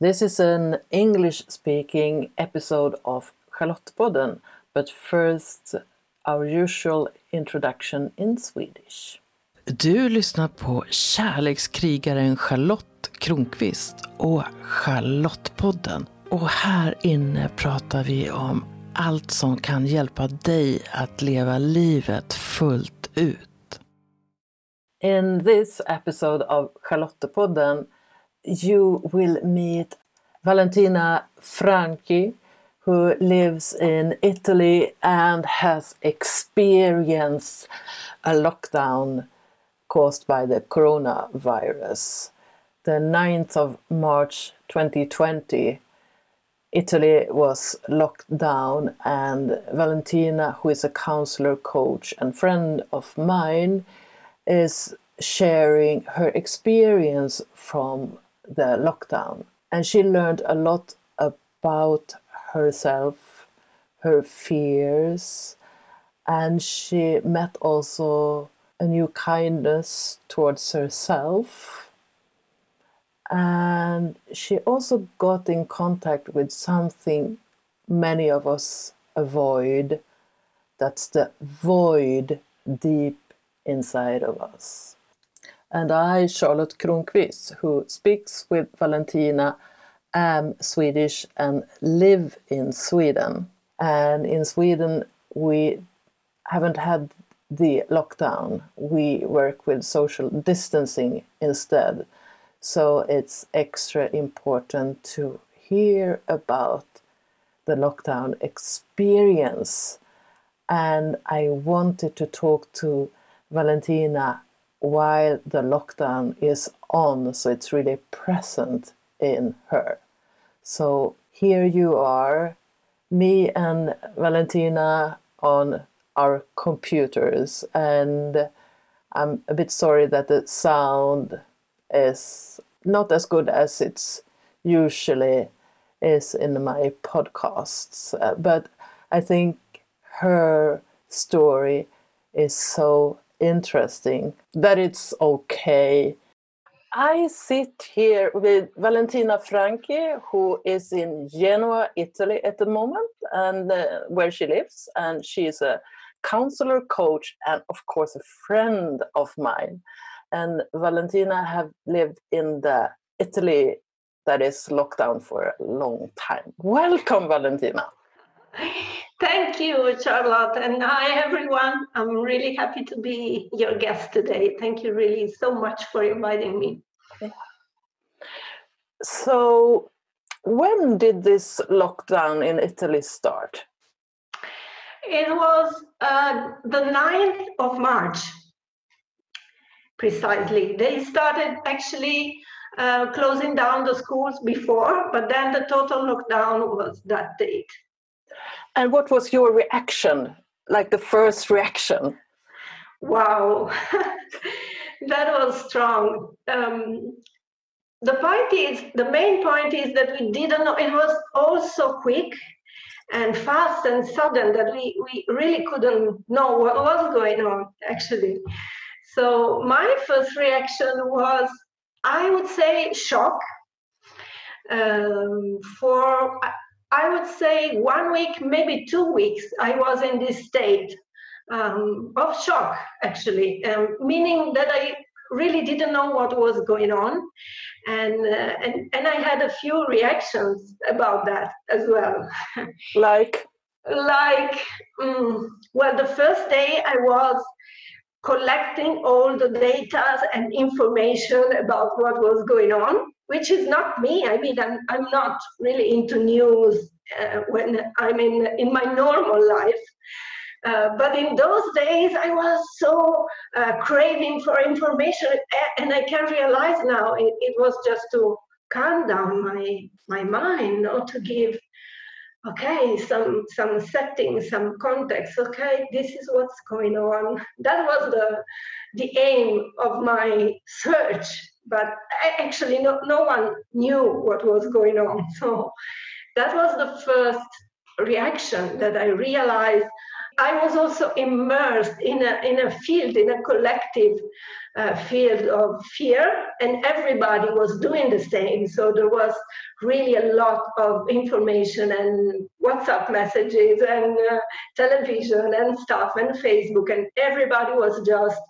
This is an English speaking episode of Charlottepodden, but first our usual introduction in Swedish. Du lyssnar på kärlekskrigaren Charlotte Kronqvist och Charlottepodden. Och här inne pratar vi om allt som kan hjälpa dig att leva livet fullt ut. In this episode of Charlottepodden you will meet Valentina Franchi, who lives in Italy and has experienced a lockdown caused by the coronavirus. The 9th of March 2020, Italy was locked down, and Valentina, who is a counselor, coach, and friend of mine, is sharing her experience from the lockdown. And she learned a lot about herself, her fears, and she met also a new kindness towards herself. And she also got in contact with something many of us avoid that's the void deep inside of us. And I, Charlotte Kronqvist, who speaks with Valentina, am Swedish and live in Sweden. And in Sweden, we haven't had the lockdown. We work with social distancing instead. So it's extra important to hear about the lockdown experience. And I wanted to talk to Valentina while the lockdown is on, so it's really present in her. So here you are, me and Valentina on our computers, and I'm a bit sorry that the sound is not as good as it's usually is in my podcasts, uh, but I think her story is so interesting that it's okay. I sit here with Valentina Franchi, who is in Genoa, Italy at the moment, and uh, where she lives, and she's a counselor, coach, and of course a friend of mine. And Valentina have lived in the Italy that is locked down for a long time. Welcome, Valentina. Thank you, Charlotte. And hi, everyone. I'm really happy to be your guest today. Thank you really so much for inviting me. So, when did this lockdown in Italy start? It was uh, the 9th of March, precisely. They started actually uh, closing down the schools before, but then the total lockdown was that date. And what was your reaction, like the first reaction? Wow, that was strong. Um, the point is, the main point is that we didn't know, it was all so quick and fast and sudden that we, we really couldn't know what was going on, actually. So my first reaction was, I would say, shock. Um, for I would say one week, maybe two weeks, I was in this state um, of shock, actually, um, meaning that I really didn't know what was going on. And, uh, and, and I had a few reactions about that as well. Like? like, um, well, the first day I was collecting all the data and information about what was going on which is not me. I mean, I'm, I'm not really into news uh, when I'm in, in my normal life. Uh, but in those days, I was so uh, craving for information, and I can realize now it, it, was just to calm down my my mind, not to give, okay, some some settings, some context. Okay, this is what's going on. That was the the aim of my search but actually no, no one knew what was going on. So that was the first reaction that I realized I was also immersed in a, in a field, in a collective uh, field of fear, and everybody was doing the same. So there was really a lot of information and WhatsApp messages and uh, television and stuff and Facebook, and everybody was just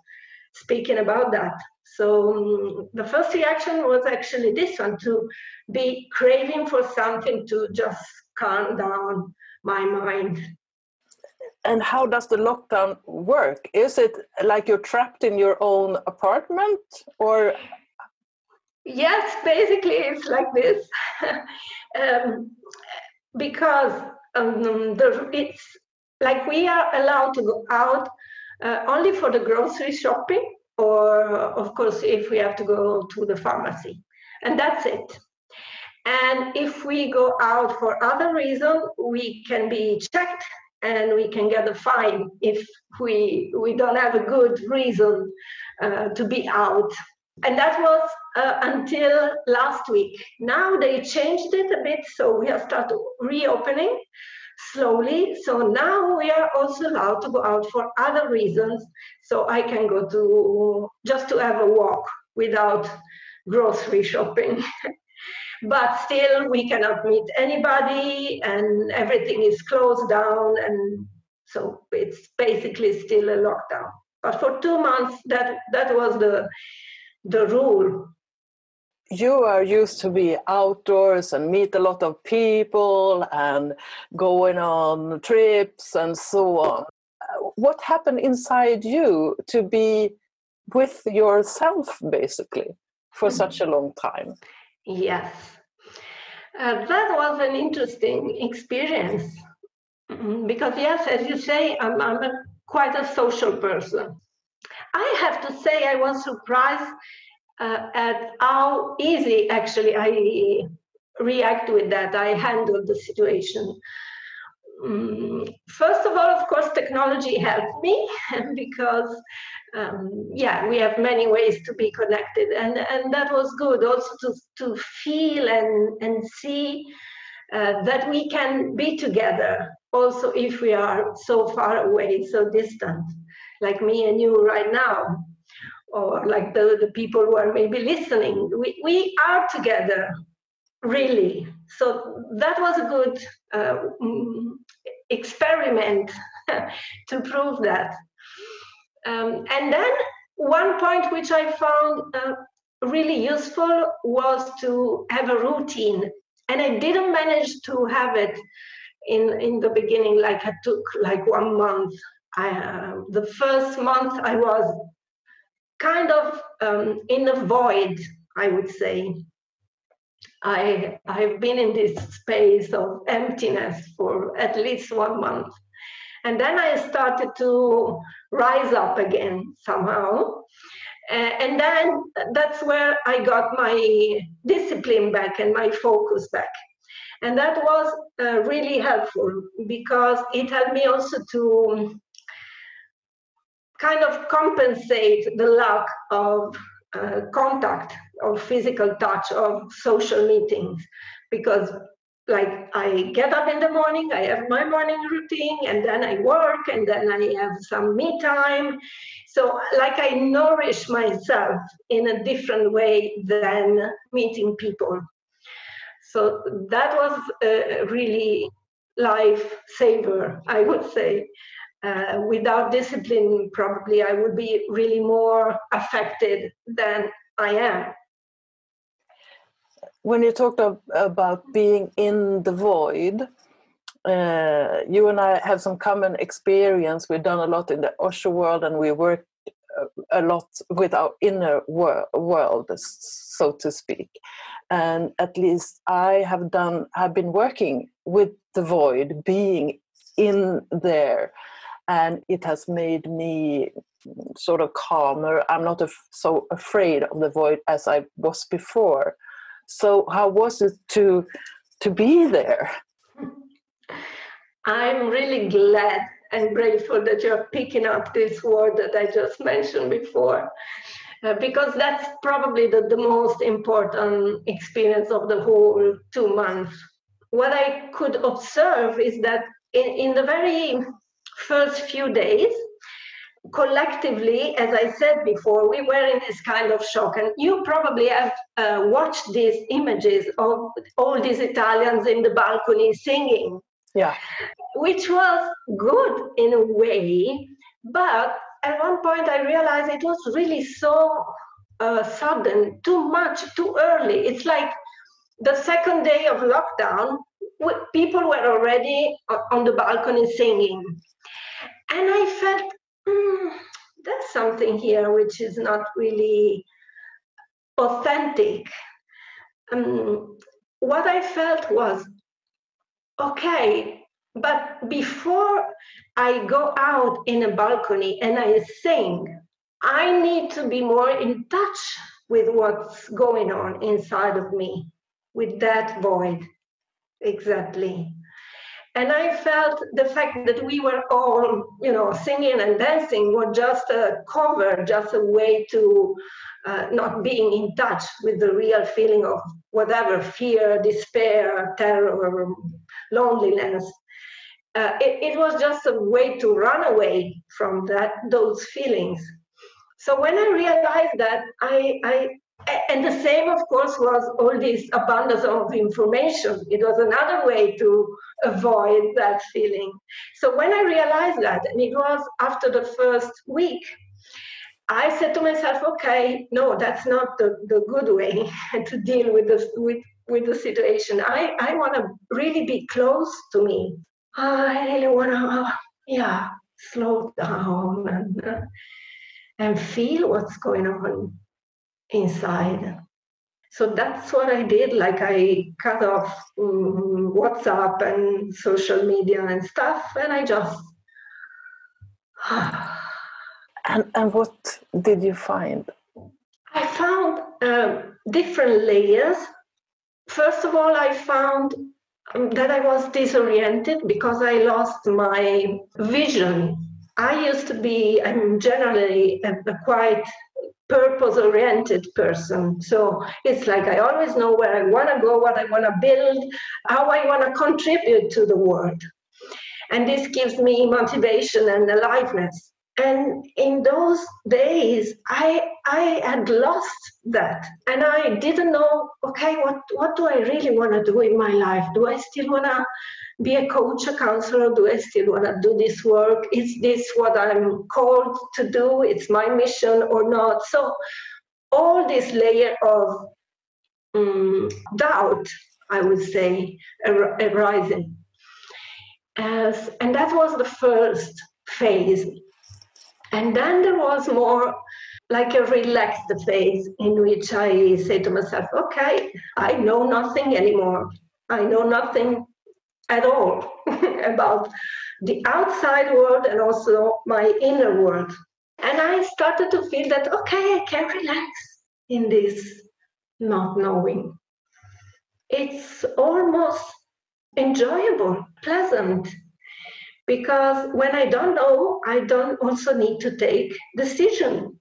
speaking about that. So um, the first reaction was actually this one to be craving for something to just calm down my mind. And how does the lockdown work? Is it like you're trapped in your own apartment or? Yes, basically it's like this. um, because um, the, it's like we are allowed to go out uh, only for the grocery shopping or of course if we have to go to the pharmacy. And that's it. And if we go out for other reason we can be checked and we can get a fine if we we don't have a good reason uh, to be out. And that was uh, until last week. Now they changed it a bit so we have started reopening slowly. So now we are also allowed to go out for other reasons. So I can go to just to have a walk without grocery shopping. but still, we cannot meet anybody, and everything is closed down, and so it's basically still a lockdown. But for two months, that that was the the rule you are used to be outdoors and meet a lot of people and going on trips and so on. What happened inside you to be with yourself basically for mm-hmm. such a long time? Yes, uh, that was an interesting experience mm-hmm. because, yes, as you say, I'm, I'm a, quite a social person. I have to say, I was surprised uh, at how easy actually I react with that. I handled the situation. Um, first of all, of course, technology helped me because, um, yeah, we have many ways to be connected, and and that was good also to to feel and and see uh, that we can be together, also if we are so far away, so distant, like me and you right now or like the, the people who are maybe listening. We, we are together, really. So that was a good uh, mm, experiment to prove that. Um, and then one point which I found uh, really useful was to have a routine. And I didn't manage to have it in, in the beginning, like I took like one month. I, uh, the first month I was kind of um, in a void, I would say. I I've been in this space of emptiness for at least one month. And then I started to rise up again somehow. And then that's where I got my discipline back and my focus back. And that was uh, really helpful because it helped me also to kind of compensate the lack of uh, contact or physical touch of social meetings. Because like i get up in the morning i have my morning routine and then i work and then i have some me time. So like i nourish myself in a different way than meeting people. So that was a really life saver i would say uh, without discipline, probably I would be really more affected than I am. When you talked of, about being in the void, uh, you and I have some common experience. We've done a lot in the Osho world, and we work uh, a lot with our inner wor- world, so to speak. And at least I have done, have been working with the void, being in there and it has made me sort of calmer. I'm not af- so afraid of the void as I was before. So how was it to to be there? I'm really glad and grateful that you're picking up this word that I just mentioned before. Uh, because that's probably the, the most important experience of the whole two months. What I could observe is that in, in the very first few days, collectively, as I said before, we were in this kind of shock. And you probably have uh, watched these images of all these Italians in the balcony singing. Yeah. Which was good in a way, but at one point I realized it was really so uh, sudden, too much, too early. It's like the second day of lockdown, people were already on the balcony singing. And I felt mm, there's something here which is not really authentic. Um, what I felt was okay, but before I go out in a balcony and I sing, I need to be more in touch with what's going on inside of me, with that void. Exactly. And I felt the fact that we were all, you know, singing and dancing was just a cover, just a way to uh, not being in touch with the real feeling of whatever fear, despair, terror, loneliness. Uh, it, it was just a way to run away from that those feelings. So when I realized that, I, I and the same, of course, was all this abundance of information. It was another way to avoid that feeling. So when I realized that, and it was after the first week, I said to myself, okay, no, that's not the, the good way to deal with the with, with the situation. I, I want to really be close to me. I really want to, yeah, slow down and, and feel what's going on inside. So that's what I did. Like I cut off um, WhatsApp and social media and stuff, and I just. and and what did you find? I found uh, different layers. First of all, I found um, that I was disoriented because I lost my vision. I used to be, I'm generally a, a quite purpose oriented person. So it's like I always know where I want to go, what I want to build, how I want to contribute to the world. And this gives me motivation and aliveness. And in those days, I I had lost that, and I didn't know. Okay, what what do I really want to do in my life? Do I still want to be a coach, a counselor? Do I still want to do this work? Is this what I'm called to do? It's my mission or not? So, all this layer of um, doubt, I would say, ar- arising. As, and that was the first phase. And then there was more like a relaxed phase in which I say to myself, okay, I know nothing anymore. I know nothing at all about the outside world and also my inner world. And I started to feel that, okay, I can relax in this not knowing. It's almost enjoyable, pleasant, because when I don't know, I don't also need to take decision.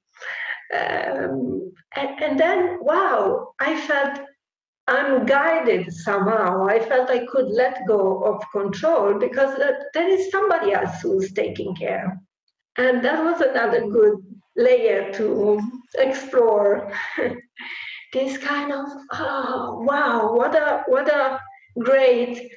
Um, and, and then, wow, I felt I'm guided somehow. I felt I could let go of control because uh, there is somebody else who's taking care. And that was another good layer to explore. this kind of oh wow, what a what a great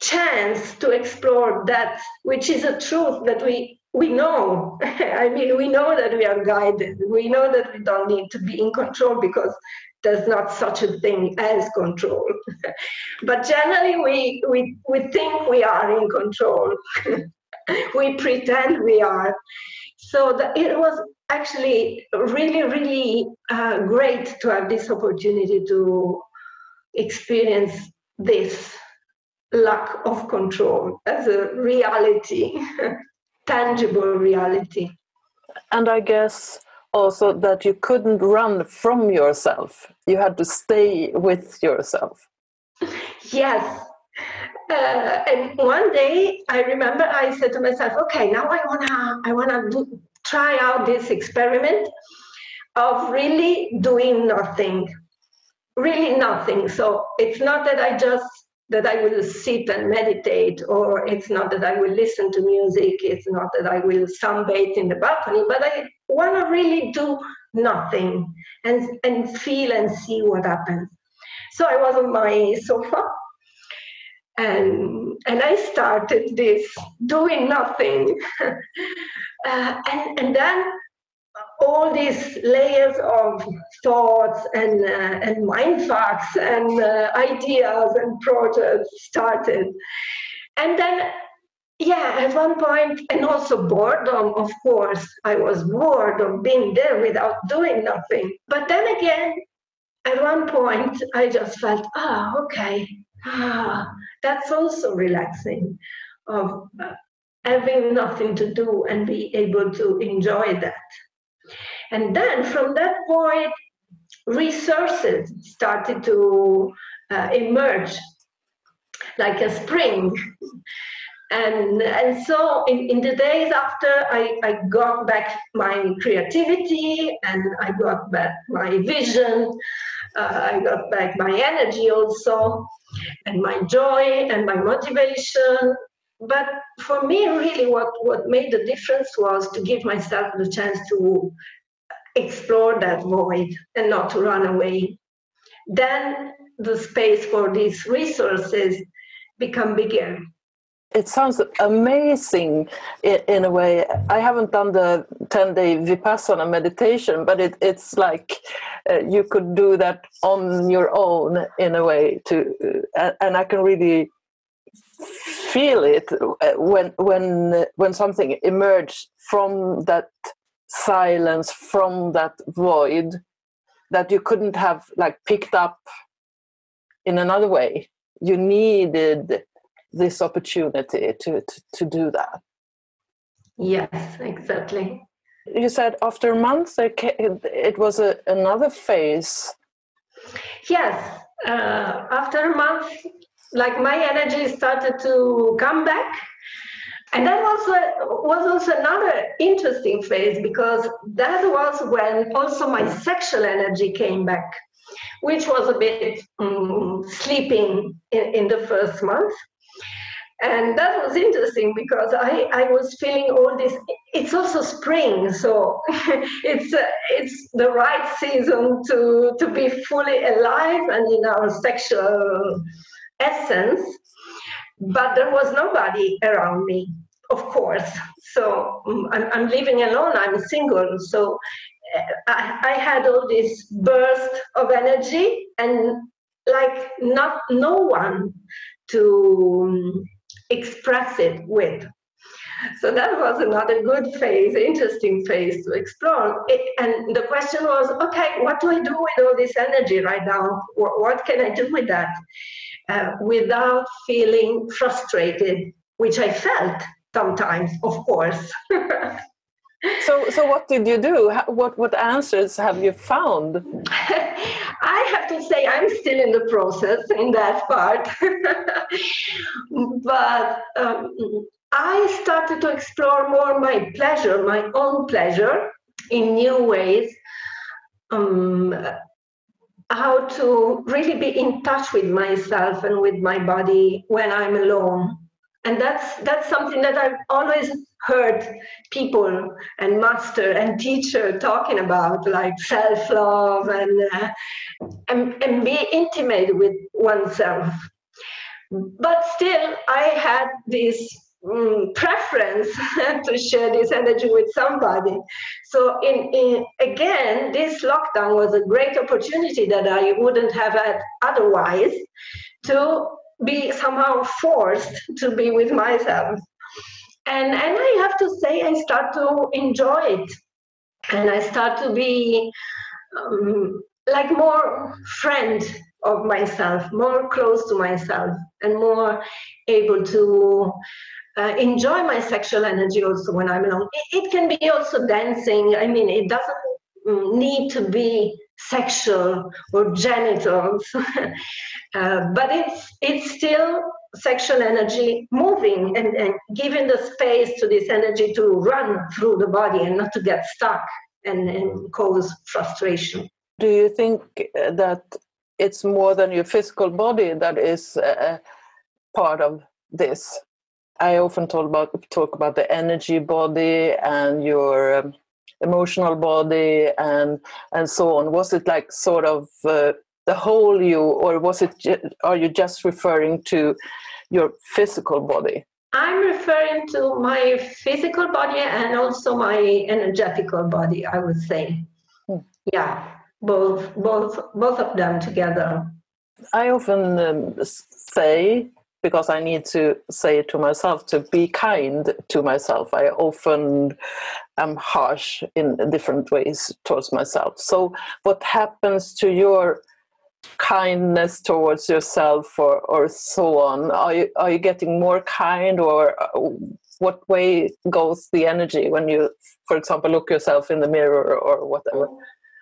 chance to explore that which is a truth that we we know. I mean, we know that we are guided. We know that we don't need to be in control because there's not such a thing as control. but generally, we, we, we think we are in control. we pretend we are. So the, it was actually really, really uh, great to have this opportunity to experience this lack of control as a reality, tangible reality. And I guess also that you couldn't run from yourself. You had to stay with yourself. Yes. Uh, and one day i remember i said to myself okay now i want to i want to try out this experiment of really doing nothing really nothing. So it's not that i just that I will sit and meditate, or it's not that I will listen to music, it's not that I will sunbathe in the balcony, but I want to really do nothing and, and feel and see what happens. So I was on my sofa and, and I started this doing nothing. uh, and, and then all these layers of thoughts and, uh, and mind facts and uh, ideas and projects started. And then, yeah, at one point, and also boredom, of course, I was bored of being there without doing nothing. But then again, at one point, I just felt, ah, oh, okay, ah, that's also relaxing of uh, having nothing to do and be able to enjoy that. And then from that point, resources started to uh, emerge like a spring. And, and so in, in the days after I, I got back my creativity and I got back my vision, uh, I got back my energy also, and my joy and my motivation. But for me, really, what, what made the difference was to give myself the chance to explore that void and not to run away. Then the space for these resources become bigger. It sounds amazing in, a way. I haven't done the 10 day Vipassana meditation, but it, it's like uh, you could do that on your own in a way to, uh, and I can really feel it uh, when when when something emerged from that silence from that void that you couldn't have like picked up in another way you needed this opportunity to, to, to do that. Yes exactly. You said after a month it was a, another phase. Yes uh, after a month like my energy started to come back. And that was was also another interesting phase because that was when also my sexual energy came back, which was a bit um, sleeping in, in the first month. And that was interesting because I, I was feeling all this. It's also spring, so it's uh, it's the right season to to be fully alive and in our sexual essence but there was nobody around me of course so um, I'm, I'm living alone i'm single so uh, I, I had all this burst of energy and like not no one to um, express it with. So that was another good phase interesting phase to explore. It, and the question was okay what do i do with all this energy right now? What, what can i do with that? Uh, without feeling frustrated, which I felt sometimes, of course. so, so what did you do? What what answers have you found? I have to say I'm still in the process in that part, but um, I started to explore more my pleasure, my own pleasure, in new ways. Um, how to really be in touch with myself and with my body when I'm alone. And that's that's something that I've always heard people and master and teacher talking about, like self-love and, uh, and and be intimate with oneself. But still, I had this um, preference to share this energy with somebody. So, in, in, again, this lockdown was a great opportunity that I wouldn't have had otherwise to be somehow forced to be with myself. And, and I have to say, I start to enjoy it. And I start to be um, like more friend of myself, more close to myself, and more able to uh, enjoy my sexual energy also when I'm alone. It, it, can be also dancing. I mean, it doesn't mm, need to be sexual or genitals, uh, but it's it's still sexual energy moving and, and giving the space to this energy to run through the body and not to get stuck and, and cause frustration. Do you think that it's more than your physical body that is uh, part of this? I often talk about talk about the energy body and your um, emotional body and and so on. Was it like sort of uh, the whole you, or was it? Are you just referring to your physical body? I'm referring to my physical body and also my energetical body. I would say, hmm. yeah, both both both of them together. I often um, say because I need to say it to myself to be kind to myself. I often am harsh in different ways towards myself. So, what happens to your kindness towards yourself or, or so on? Are you, are you getting more kind, or uh, what way goes the energy when you, for example, look yourself in the mirror or whatever?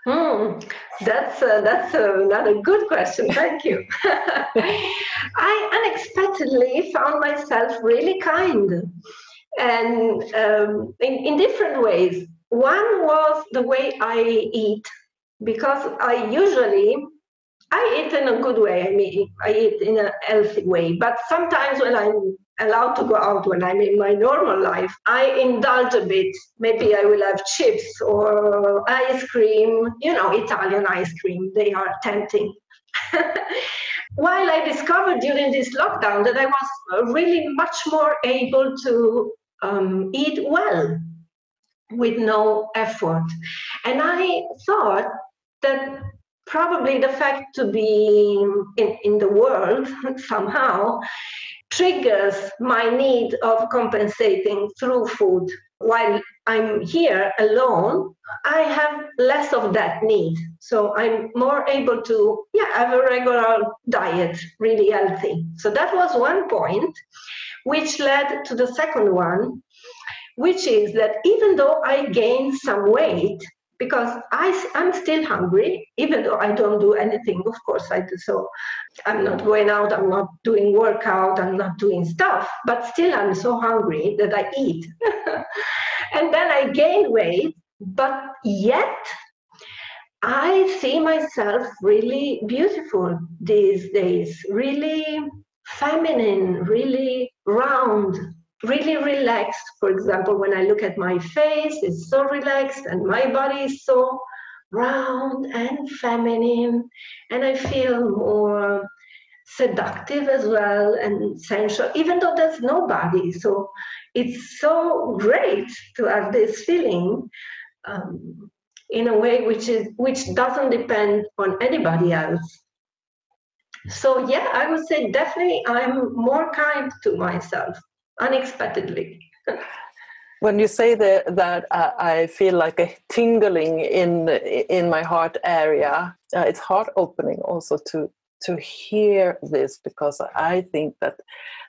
Hmm, that's uh, that's another good question. Thank you. I unexpectedly found myself really kind, and um, in, in different ways. One was the way I eat, because I usually I eat in a good way. I mean, I eat in a healthy way. But sometimes when I'm allowed to go out, when I'm in my normal life, I indulge a bit. Maybe I will have chips or ice cream, you know, Italian ice cream. They are tempting. While I discovered during this lockdown that I was really much more able to um, eat well with no effort. And I thought that probably the fact to be in, in the world somehow triggers my need of compensating through food. While I'm here alone, I have less of that need. So I'm more able to yeah, have a regular diet, really healthy. So that was one point, which led to the second one, which is that even though I gained some weight, because I, I'm still hungry, even though I don't do anything. Of course, I do. So I'm not going out, I'm not doing workout, I'm not doing stuff, but still I'm so hungry that I eat. and then I gain weight, but yet I see myself really beautiful these days, really feminine, really round, really relaxed. For example, when I look at my face, it's so relaxed, and my body is so round and feminine, and I feel more seductive as well and sensual, even though there's nobody. So it's so great to have this feeling. Um, in a way which is which doesn't depend on anybody else so yeah i would say definitely i'm more kind to myself unexpectedly. when you say that, that uh, I feel like a tingling in in my heart area, uh, it's heart opening also to to hear this because I think that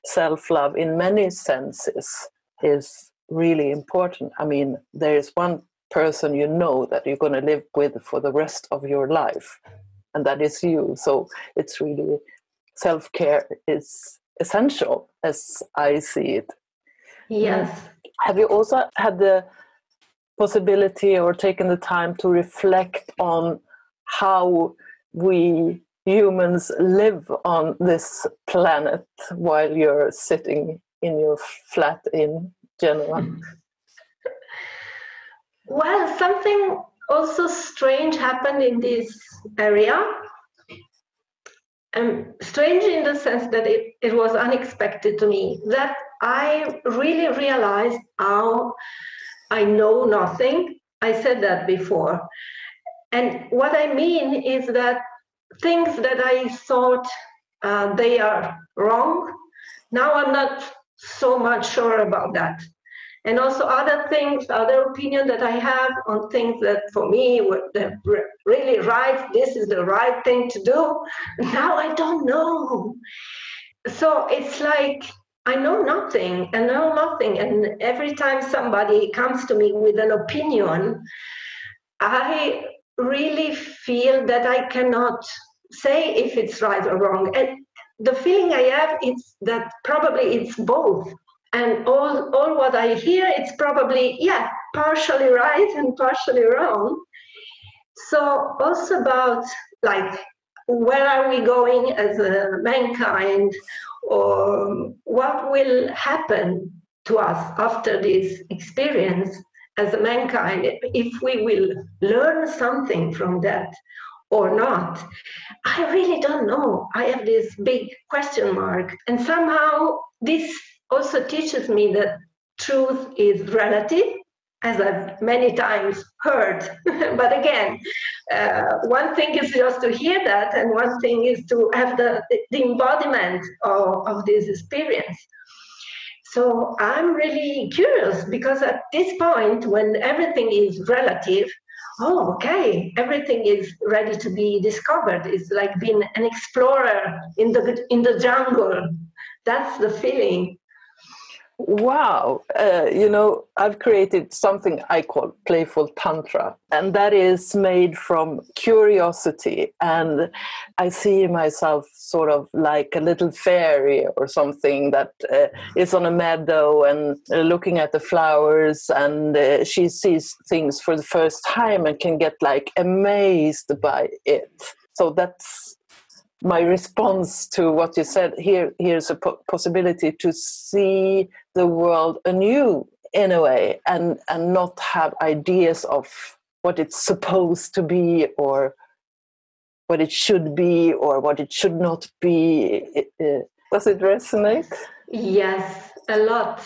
self love, in many senses, is really important. I mean, there is one person you know that you're going to live with for the rest of your life, and that is you. So it's really self care is essential as I see it. Yes. Have you also had the possibility or taken the time to reflect on how we humans live on this planet while you're sitting in your flat in Genoa? Well, something also strange happened in this area um, strange in the sense that it, it was unexpected to me that I really realized how I know nothing. I said that before. And what I mean is that things that I thought uh, they are wrong, now I'm not so much sure about that and also other things, other opinion that I have on things that for me were really right. This is the right thing to do. Now I don't know. So it's like I know nothing and know nothing. And every time somebody comes to me with an opinion, I really feel that I cannot say if it's right or wrong. And the feeling I have is that probably it's both and all all what i hear it's probably yeah partially right and partially wrong so also about like where are we going as a mankind or what will happen to us after this experience as a mankind, if we will learn something from that or not, I really don't know. I have this big question mark. And somehow this also teaches me that truth is relative as I've many times heard. but again, uh, one thing is just to hear that, and one thing is to have the, the embodiment of, of this experience. So I'm really curious because at this point, when everything is relative, oh, okay, everything is ready to be discovered. It's like being an explorer in the in the jungle. That's the feeling wow. Uh, you know i've created something i call playful tantra and that is made from curiosity. And i see myself sort of like a little fairy or something that uh, is on a meadow and uh, looking at the flowers and uh, she sees things for the first time and can get like amazed by it. So that's my response to what you said here here's a po- possibility to see the world anew in a way and and not have ideas of what it's supposed to be or what it should be or what it should not be. Does it resonate? Yes a lot.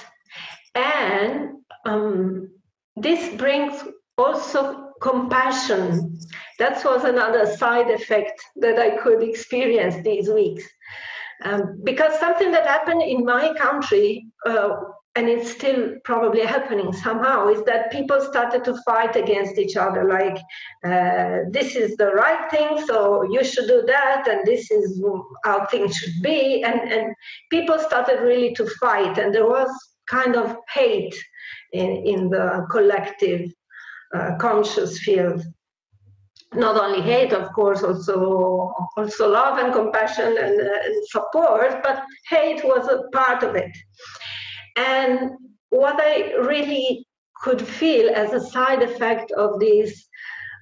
And um, this brings also compassion. That was another side effect that I could experience these weeks. Um, because something that happened in my country, uh, and it's still probably happening somehow, is that people started to fight against each other. Like, uh, this is the right thing, so you should do that, and this is how things should be. And, and people started really to fight, and there was kind of hate in, in the collective conscious field. Not only hate of course also also love and compassion and, uh, and, support but hate was a part of it. And what i really could feel as a side effect of this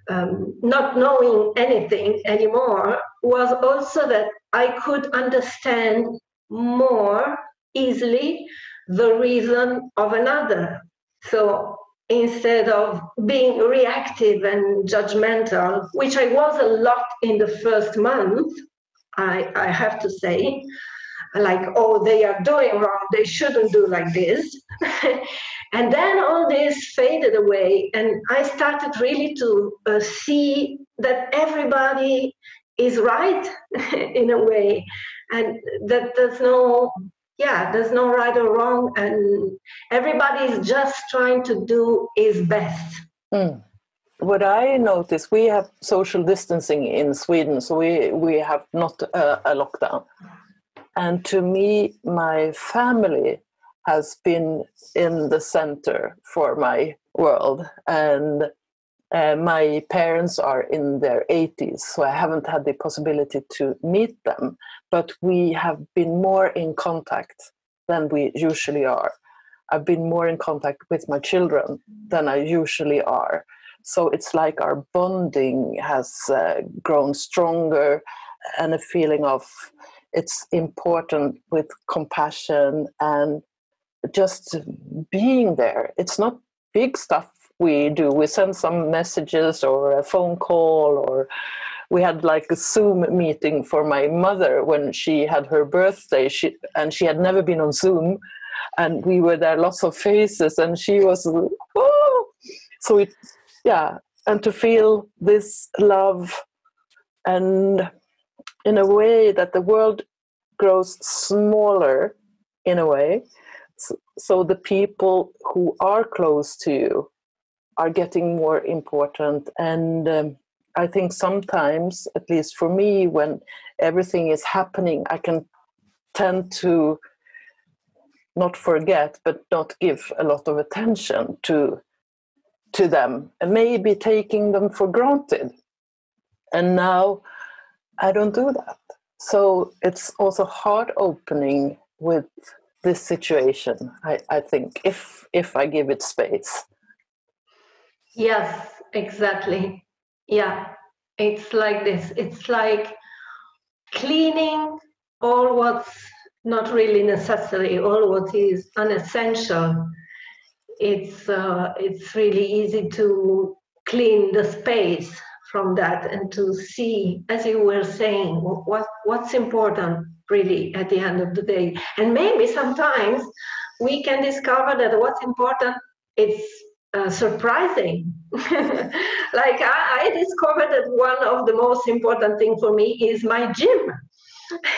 um, not knowing anything anymore was also that i could understand more easily the reason of another. So instead of being reactive and judgmental, which I was a lot in the first month, I, I have to say, like, oh, they are doing wrong, they shouldn't do like this. and then all this faded away, and I started really to uh, see that everybody is right in a way, and that there's no yeah, there's no right or wrong, and everybody's just trying to do his best. Mm. What I notice, we have social distancing in Sweden, so we, we have not a, a lockdown. And to me, my family has been in the center for my world. And uh, my parents are in their 80s, so I haven't had the possibility to meet them, but we have been more in contact than we usually are. I've been more in contact with my children than I usually are. So it's like our bonding has uh, grown stronger and a feeling of it's important with compassion and just being there. It's not big stuff we do. We send some messages or a phone call, or we had like a Zoom meeting for my mother when she had her birthday. She and she had never been on Zoom, and we were there, lots of faces, and she was oh, so it, yeah, and to feel this love, and in a way that the world grows smaller, in a way. so the people who are close to you are getting more important. And um, i think sometimes at least for me when everything is happening i can tend to not forget but not give a lot of attention to to them and maybe taking them for granted. And now i don't do that. So it's also heart opening with this situation I, I think if if i give it space Yes, exactly. Yeah, it's like this. It's like cleaning all what's not really necessary. All what is unessential, it's uh, it's really easy to clean the space from that and to see, as you were saying, what what's important really at the end of the day. And maybe sometimes we can discover that what's important is uh, surprising. like I, I, discovered that one of the most important thing for me is my gym.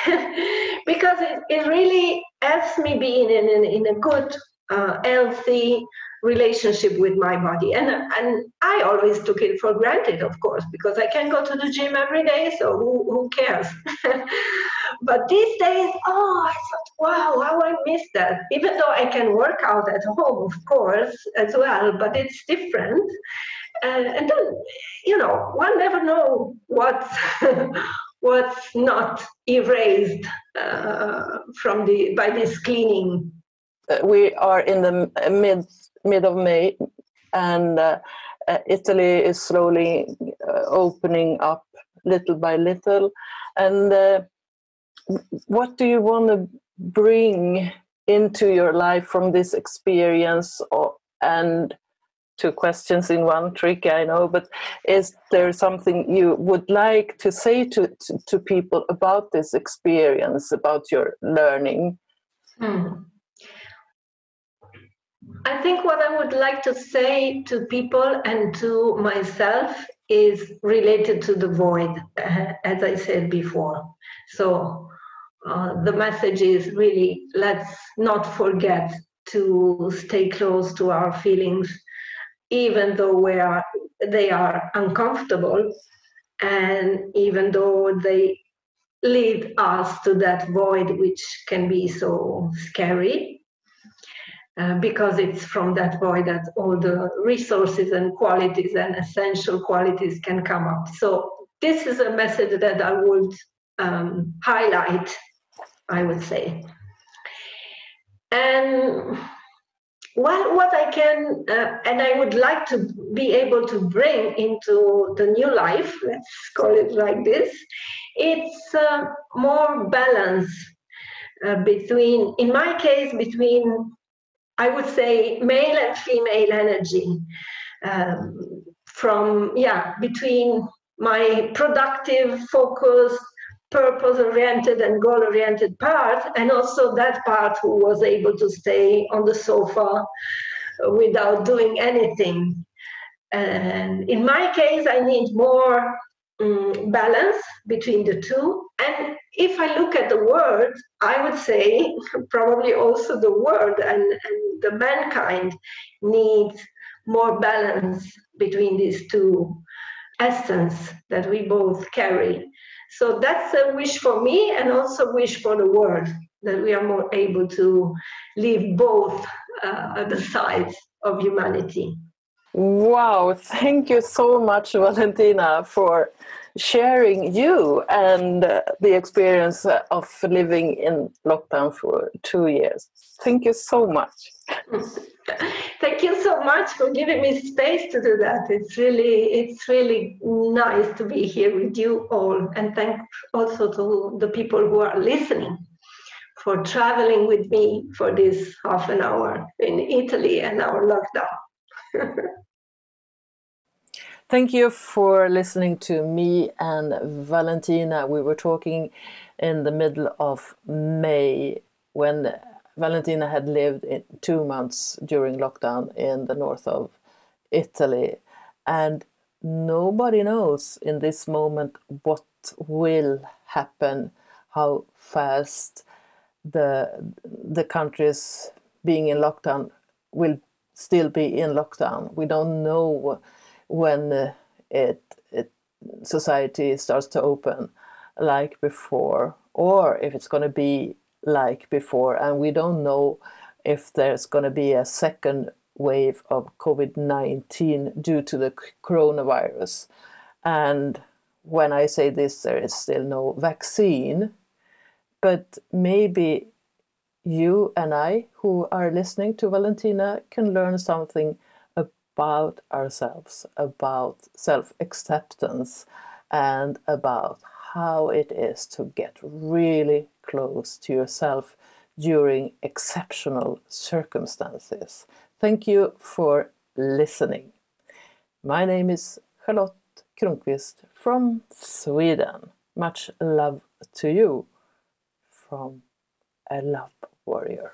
because it, it really helps me be in, in, in a good, uh, healthy, relationship with my body. And and i always took it for granted of course because i can go to the gym every day so who, who cares? But these days oh i thought wow how i miss that. Even though i can work out at home of course as well but it's different. And, and then you know one never know what's what's not erased uh, from the by this cleaning we are in the mid mid of May, and uh, uh, Italy is slowly uh, opening up little by little. And uh, what do you want to bring into your life from this experience? Or, and two questions in one trick, I know, but is there something you would like to say to, to, to people about this experience, about your learning? Hmm. I think what I would like to say to people and to myself is related to the void, uh, as I said before. So uh, the message is really let's not forget to stay close to our feelings, even though we are, they are uncomfortable and even though they lead us to that void, which can be so scary uh, because it's from that void that all the resources and qualities and essential qualities can come up. So this is a message that I would um, highlight, I would say. And well, what I can uh, and I would like to be able to bring into the new life, let's call it like this, it's uh, more balance uh, between, in my case, between I would say male and female energy um, from, yeah, between my productive, focused, purpose oriented, and goal oriented part, and also that part who was able to stay on the sofa without doing anything. And in my case, I need more um, balance between the two. And if I look at the world, I would say probably also the world and, and the mankind needs more balance between these two essence that we both carry. So that's a wish for me and also wish for the world that we are more able to live both uh, the sides of humanity. Wow, thank you so much, Valentina, for sharing you and uh, the experience of living in lockdown for two years. Thank you so much. Thank you so much for giving me space to do that. It's really, it's really nice to be here with you all, and thank also to the people who are listening for traveling with me for this half an hour in Italy and our lockdown. Thank you for listening to me and Valentina. We were talking in the middle of May when Valentina had lived two months during lockdown in the north of Italy. And nobody knows in this moment what will happen, how fast the the countries being in lockdown will still be in lockdown. We don't know when uh, it, it society starts to open like before or if it's going to be like before and we don't know if there's going to be a second wave of covid-19 due to the coronavirus. And when i say this there is still no vaccine but maybe you and i who are listening to valentina can learn something about ourselves, about self acceptance, and about how it is to get really close to yourself during exceptional circumstances. Thank you for listening. My name is Charlotte Kronqvist from Sweden. Much love to you from a love warrior.